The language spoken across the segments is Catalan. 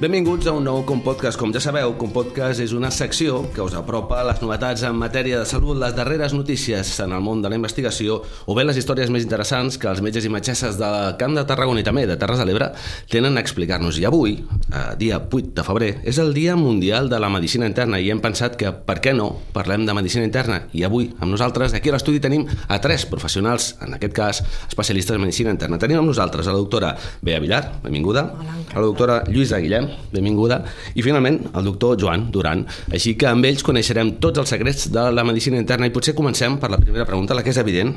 Benvinguts a un nou Compodcast. Com ja sabeu, Compodcast és una secció que us apropa les novetats en matèria de salut, les darreres notícies en el món de la investigació o bé les històries més interessants que els metges i metgesses de Camp de Tarragona i també de Terres de l'Ebre tenen a explicar-nos. I avui, eh, dia 8 de febrer, és el Dia Mundial de la Medicina Interna i hem pensat que, per què no, parlem de medicina interna. I avui, amb nosaltres, aquí a l'estudi tenim a tres professionals, en aquest cas, especialistes en medicina interna. Tenim amb nosaltres a la doctora Bea Villar, benvinguda, Hola, a la doctora Lluïsa Guillem, benvinguda, i finalment el doctor Joan Duran. Així que amb ells coneixerem tots els secrets de la medicina interna i potser comencem per la primera pregunta, la que és evident.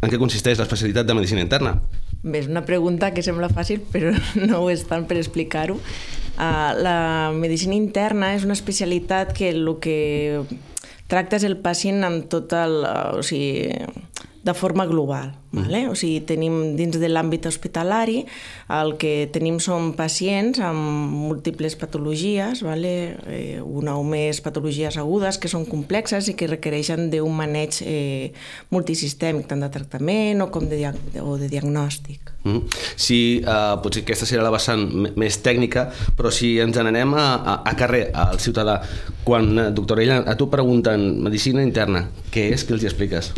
En què consisteix l'especialitat de medicina interna? Bé, és una pregunta que sembla fàcil, però no ho és tant per explicar-ho. Uh, la medicina interna és una especialitat que el que tracta és el pacient amb tot el... O sigui, de forma global. Vale? O sigui, tenim dins de l'àmbit hospitalari el que tenim són pacients amb múltiples patologies, vale? eh, una o més patologies agudes que són complexes i que requereixen d'un maneig eh, multisistèmic, tant de tractament o com de, diag o de diagnòstic. Mm. Si, uh, potser aquesta serà la vessant més tècnica, però si ens n'anem a, a, a carrer, al ciutadà, quan, eh, doctora Ella, a tu pregunten medicina interna, què és? Què els hi expliques?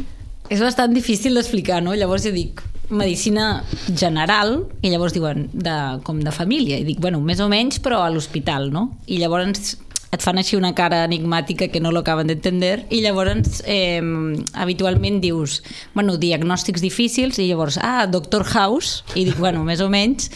És bastant difícil d'explicar, no? Llavors jo dic medicina general i llavors diuen de, com de família i dic, bueno, més o menys però a l'hospital, no? I llavors et fan així una cara enigmàtica que no lo acaben d'entendre i llavors eh, habitualment dius, bueno, diagnòstics difícils i llavors, ah, Doctor House i dic, bueno, més o menys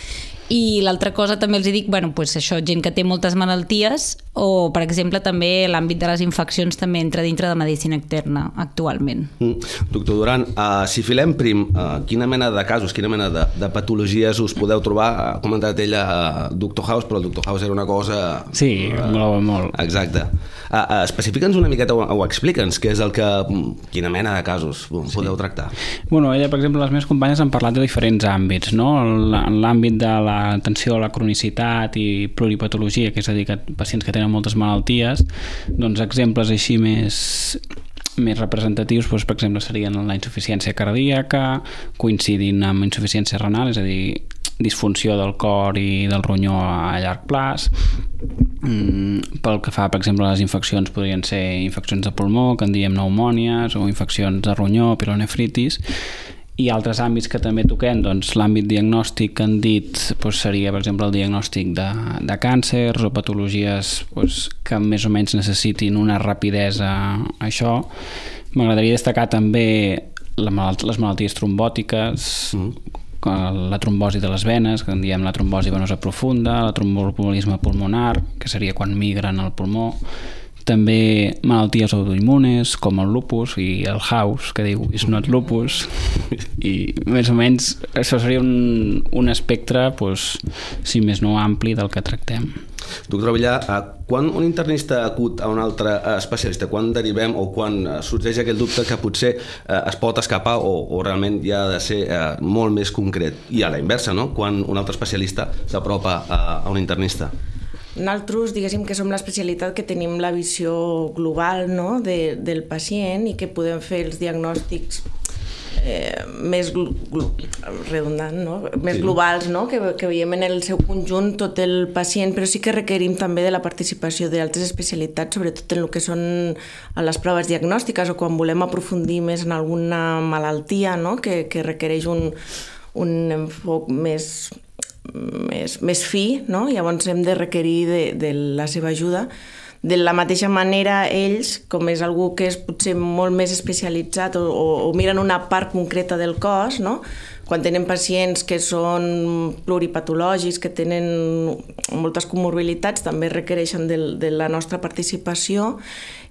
i l'altra cosa també els dic, bueno, pues això, gent que té moltes malalties o, per exemple, també l'àmbit de les infeccions també entra dintre de medicina externa actualment. Mm. Doctor Duran, uh, si filem prim, uh, quina mena de casos, quina mena de, de patologies us podeu trobar? Ha comentat ella uh, Doctor House, però el Doctor House era una cosa... Sí, uh, molt, molt. Exacte. Uh, uh, Especifica'ns una miqueta o, o explica'ns què és el que... quina mena de casos podeu sí. tractar. Bueno, ella, per exemple, les meves companyes han parlat de diferents àmbits, no? En l'àmbit de l'atenció a la cronicitat i pluripatologia, que és a dir, que pacients que tenen moltes malalties, doncs exemples així més més representatius, doncs, per exemple, serien la insuficiència cardíaca, coincidint amb insuficiència renal, és a dir, disfunció del cor i del ronyó a llarg plaç. Mm, pel que fa, per exemple, a les infeccions, podrien ser infeccions de pulmó, que en diem pneumònies, o infeccions de ronyó, pilonefritis, i altres àmbits que també toquem, doncs l'àmbit diagnòstic que han dit doncs, seria, per exemple, el diagnòstic de, de càncers o patologies doncs, que més o menys necessitin una rapidesa a això. M'agradaria destacar també la malalt les malalties trombòtiques, mm la trombosi de les venes, que en diem la trombosi venosa profunda, la tromboembolisme pulmonar, que seria quan migren al pulmó, també malalties autoimmunes com el lupus i el house que diu is not lupus i més o menys això seria un, un espectre pues, si més no ampli del que tractem Doctor Villar, quan un internista acut a un altre especialista, quan derivem o quan sorgeix aquell dubte que potser eh, es pot escapar o, o realment ja ha de ser eh, molt més concret? I a la inversa, no? Quan un altre especialista s'apropa a un internista? Nosaltres, diguéssim que som l'especialitat que tenim la visió global no? de, del pacient i que podem fer els diagnòstics eh, més redundant, no? més sí. globals, no? Que, que veiem en el seu conjunt tot el pacient, però sí que requerim també de la participació d'altres especialitats, sobretot en el que són les proves diagnòstiques o quan volem aprofundir més en alguna malaltia no? que, que requereix un, un enfoc més més, més fi, no? llavors hem de requerir de, de la seva ajuda. De la mateixa manera, ells, com és algú que és potser molt més especialitzat o, o, o miren una part concreta del cos, no? Quan tenen pacients que són pluripatològics, que tenen moltes comorbilitats, també requereixen de, de la nostra participació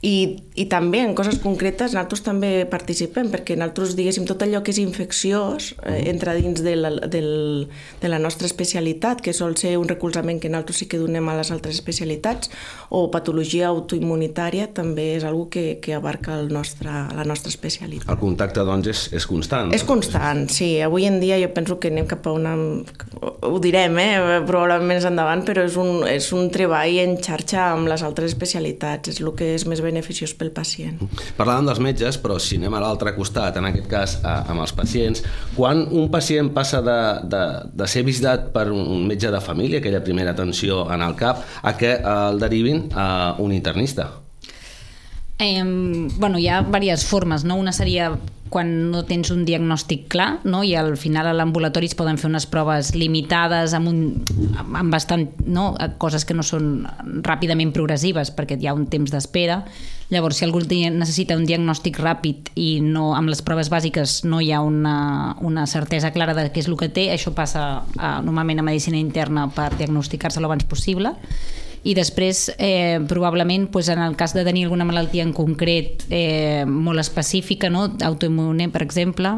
i, i també en coses concretes nosaltres també participem, perquè nosaltres, diguéssim, tot allò que és infecciós eh, entra dins de la, del, de la nostra especialitat, que sol ser un recolzament que nosaltres sí que donem a les altres especialitats, o patologia autoimmunitària també és algo que, que abarca el nostre, la nostra especialitat. El contacte, doncs, és, és constant. És constant, sí. Avui en dia jo penso que anem cap a una... ho direm, eh, probablement més endavant, però és un, és un treball en xarxa amb les altres especialitats, és el que és més beneficiós pel pacient. Parlàvem dels metges, però si anem a l'altre costat, en aquest cas amb els pacients, quan un pacient passa de, de, de ser visitat per un metge de família, aquella primera atenció en el CAP, a que el derivin a un internista? Eh, bueno, hi ha diverses formes, no? Una seria quan no tens un diagnòstic clar no? i al final a l'ambulatori es poden fer unes proves limitades amb, un, amb bastant, no? coses que no són ràpidament progressives perquè hi ha un temps d'espera llavors si algú necessita un diagnòstic ràpid i no, amb les proves bàsiques no hi ha una, una certesa clara de què és el que té, això passa a, normalment a medicina interna per diagnosticar-se l'abans possible i després eh, probablement pues, en el cas de tenir alguna malaltia en concret eh, molt específica, no? autoimmune per exemple,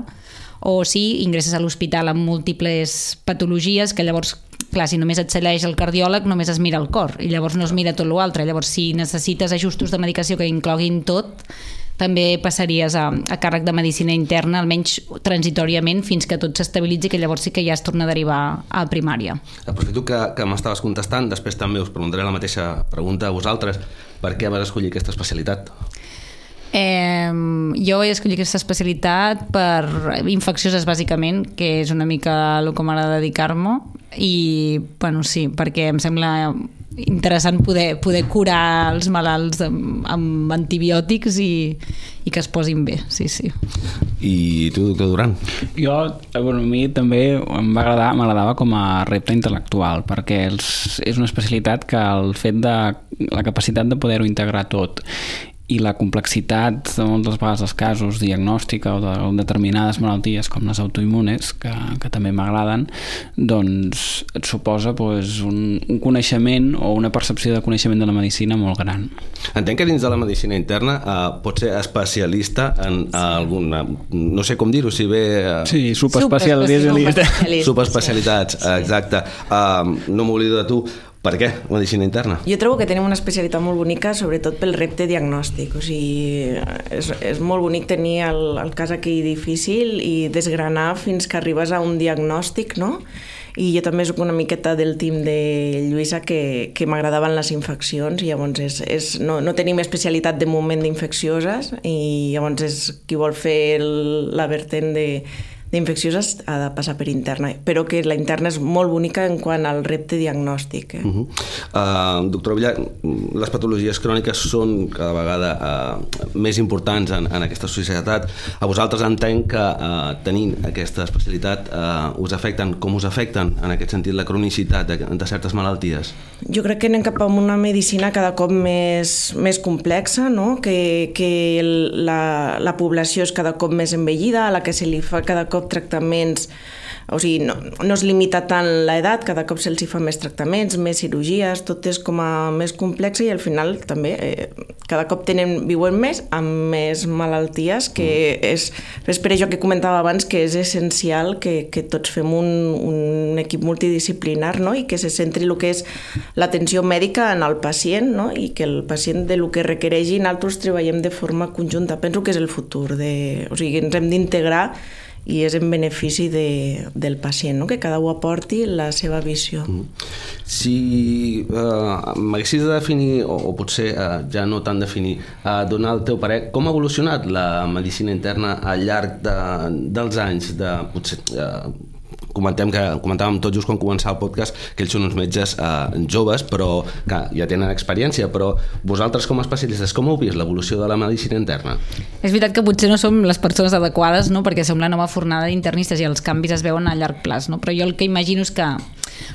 o si ingresses a l'hospital amb múltiples patologies que llavors clar, si només et segueix el cardiòleg només es mira el cor. I llavors no es mira tot l'altre llavors si necessites ajustos de medicació que incloguin tot també passaries a, a càrrec de medicina interna, almenys transitòriament, fins que tot s'estabilitzi, que llavors sí que ja es torna a derivar a primària. Aprofito que, que m'estaves contestant, després també us preguntaré la mateixa pregunta a vosaltres. Per què vas escollir aquesta especialitat? Eh, jo he escollit aquesta especialitat per infeccioses bàsicament, que és una mica el que m'agrada dedicar-me i bueno, sí, perquè em sembla interessant poder, poder curar els malalts amb, amb antibiòtics i, i que es posin bé, sí, sí. I tu, doctor Duran? Jo, bueno, a mi també em va agradar, m'agradava com a repte intel·lectual, perquè els, és una especialitat que el fet de la capacitat de poder-ho integrar tot i la complexitat de moltes vegades dels casos diagnòstica o de determinades malalties com les autoimmunes, que, que també m'agraden, doncs et suposa doncs, un, un coneixement o una percepció de coneixement de la medicina molt gran. Entenc que dins de la medicina interna eh, pot ser especialista en sí. alguna... no sé com dir-ho, si bé... Eh... Sí, superespecialista. Superespecialitats, superespecialitats exacte. Uh, no m'oblido de tu. Per què medicina interna? Jo trobo que tenim una especialitat molt bonica, sobretot pel repte diagnòstic. O sigui, és, és molt bonic tenir el, el cas aquell difícil i desgranar fins que arribes a un diagnòstic, no? i jo també soc una miqueta del team de Lluïsa que, que m'agradaven les infeccions i llavors és, és, no, no tenim especialitat de moment d'infeccioses i llavors és qui vol fer el, la vertent de, d'infeccioses ha de passar per interna, però que la interna és molt bonica en quant al repte diagnòstic. Eh? Uh -huh. uh, doctor Villar, les patologies cròniques són cada vegada uh, més importants en, en aquesta societat. A vosaltres entenc que uh, tenint aquesta especialitat uh, us afecten, com us afecten en aquest sentit la cronicitat de, de certes malalties? Jo crec que anem cap a una medicina cada cop més, més complexa, no? que, que la, la població és cada cop més envellida, a la que se li fa cada cop cop tractaments o sigui, no, no es limita tant l'edat, cada cop se'ls hi fa més tractaments, més cirurgies, tot és com a més complex i al final també eh, cada cop tenen, viuen més amb més malalties que mm. és, és per això que comentava abans que és essencial que, que tots fem un, un equip multidisciplinar no? i que se centri el que és l'atenció mèdica en el pacient no? i que el pacient de lo que requereixi nosaltres treballem de forma conjunta. Penso que és el futur, de, o sigui, ens hem d'integrar i és en benefici de, del pacient, no? que cada un aporti la seva visió. Mm. Si uh, m'haguessis de definir, o, o potser uh, ja no tant definir, uh, donar el teu parer, com ha evolucionat la medicina interna al llarg de, dels anys, de potser uh, comentem que comentàvem tot just quan començava el podcast que ells són uns metges eh, joves però que ja tenen experiència però vosaltres com a especialistes com heu vist l'evolució de la medicina interna? És veritat que potser no som les persones adequades no? perquè som la nova fornada d'internistes i els canvis es veuen a llarg plaç no? però jo el que imagino és que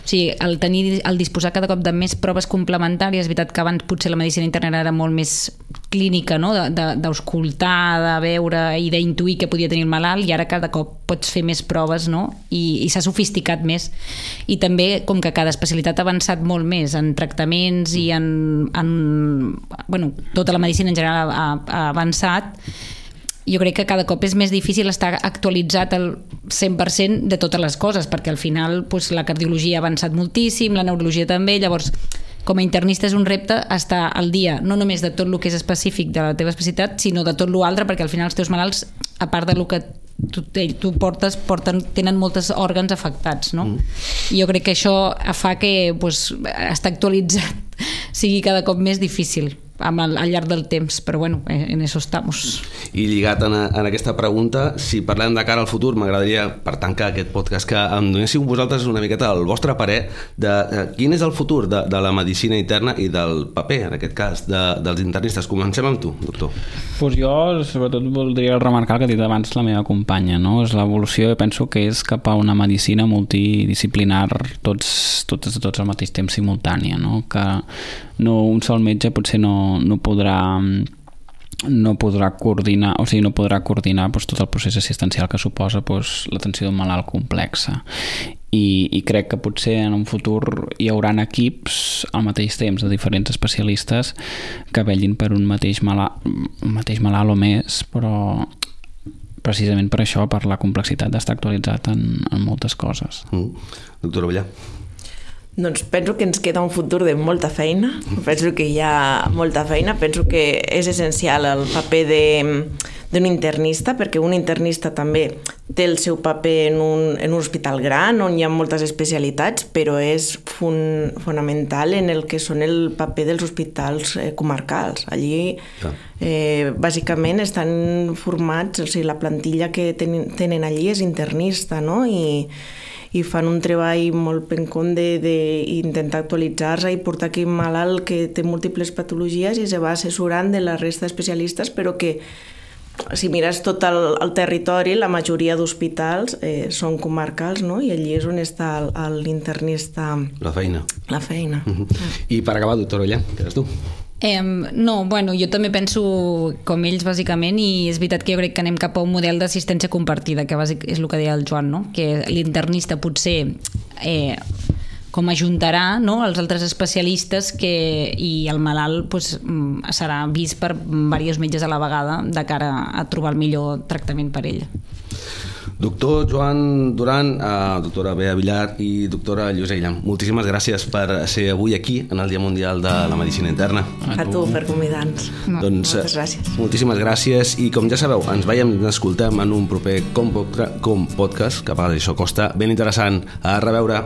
o sigui, el, tenir, el disposar cada cop de més proves complementàries, és veritat que abans potser la medicina interna era molt més clínica, no? d'escoltar, de, de, de veure i d'intuir què podia tenir el malalt i ara cada cop pots fer més proves no? i, i s'ha sofisticat més i també com que cada especialitat ha avançat molt més en tractaments i en, en bueno, tota la medicina en general ha, ha avançat jo crec que cada cop és més difícil estar actualitzat al 100% de totes les coses, perquè al final doncs, la cardiologia ha avançat moltíssim, la neurologia també, llavors com a internista és un repte estar al dia no només de tot el que és específic de la teva especialitat, sinó de tot l'altre, perquè al final els teus malalts, a part de lo que tu, tu portes, porten, tenen moltes òrgans afectats, no? Mm. I jo crec que això fa que pues, estar actualitzat sigui cada cop més difícil amb el, al llarg del temps, però bueno, eh, en això estamos. I lligat en, en aquesta pregunta, si parlem de cara al futur, m'agradaria, per tancar aquest podcast, que em donéssiu vosaltres una miqueta el vostre parer de, de quin és el futur de, de la medicina interna i del paper, en aquest cas, de, dels internistes. Comencem amb tu, doctor. Pues jo, sobretot, voldria remarcar el que ha dit abans la meva companya, no? És l'evolució, penso que és cap a una medicina multidisciplinar tots, tots, tots al mateix temps simultània, no? Que no un sol metge potser no, no podrà no podrà coordinar, o sigui, no podrà coordinar doncs, tot el procés assistencial que suposa doncs, l'atenció d'un malalt complexa. I, I crec que potser en un futur hi haurà equips al mateix temps de diferents especialistes que vellin per un mateix malalt, un mateix malalt o més, però precisament per això, per la complexitat d'estar actualitzat en, en moltes coses. Mm. Doctora Ballà. Doncs penso que ens queda un futur de molta feina, penso que hi ha molta feina, penso que és essencial el paper d'un internista, perquè un internista també té el seu paper en un, en un hospital gran on hi ha moltes especialitats, però és fun, fonamental en el que són el paper dels hospitals eh, comarcals. Allí, eh, bàsicament, estan formats, o sigui, la plantilla que ten, tenen allí és internista, no? I, i fan un treball molt pencon d'intentar actualitzar-se i portar aquí malalt que té múltiples patologies i se va assessorant de la resta d'especialistes, però que si mires tot el, el territori, la majoria d'hospitals eh, són comarcals, no? I allí és on està l'internista... La feina. La feina. Uh -huh. I per acabar, doctora Ollà, què eres tu? Eh, no, bueno, jo també penso com ells bàsicament i és veritat que jo crec que anem cap a un model d'assistència compartida, que bàsic és el que deia el Joan, no? que l'internista potser eh, com ajuntarà no, els altres especialistes que, i el malalt pues, mm, serà vist per diversos metges a la vegada de cara a trobar el millor tractament per ell. Doctor Joan Duran, eh, doctora Bea Villar i doctora Llusella, moltíssimes gràcies per ser avui aquí en el Dia Mundial de la Medicina Interna. A tu per convidar-nos. Doncs, Moltes gràcies. Moltíssimes gràcies i com ja sabeu, ens veiem i escoltem en un proper com, com podcast, que a vegades això costa ben interessant. A reveure.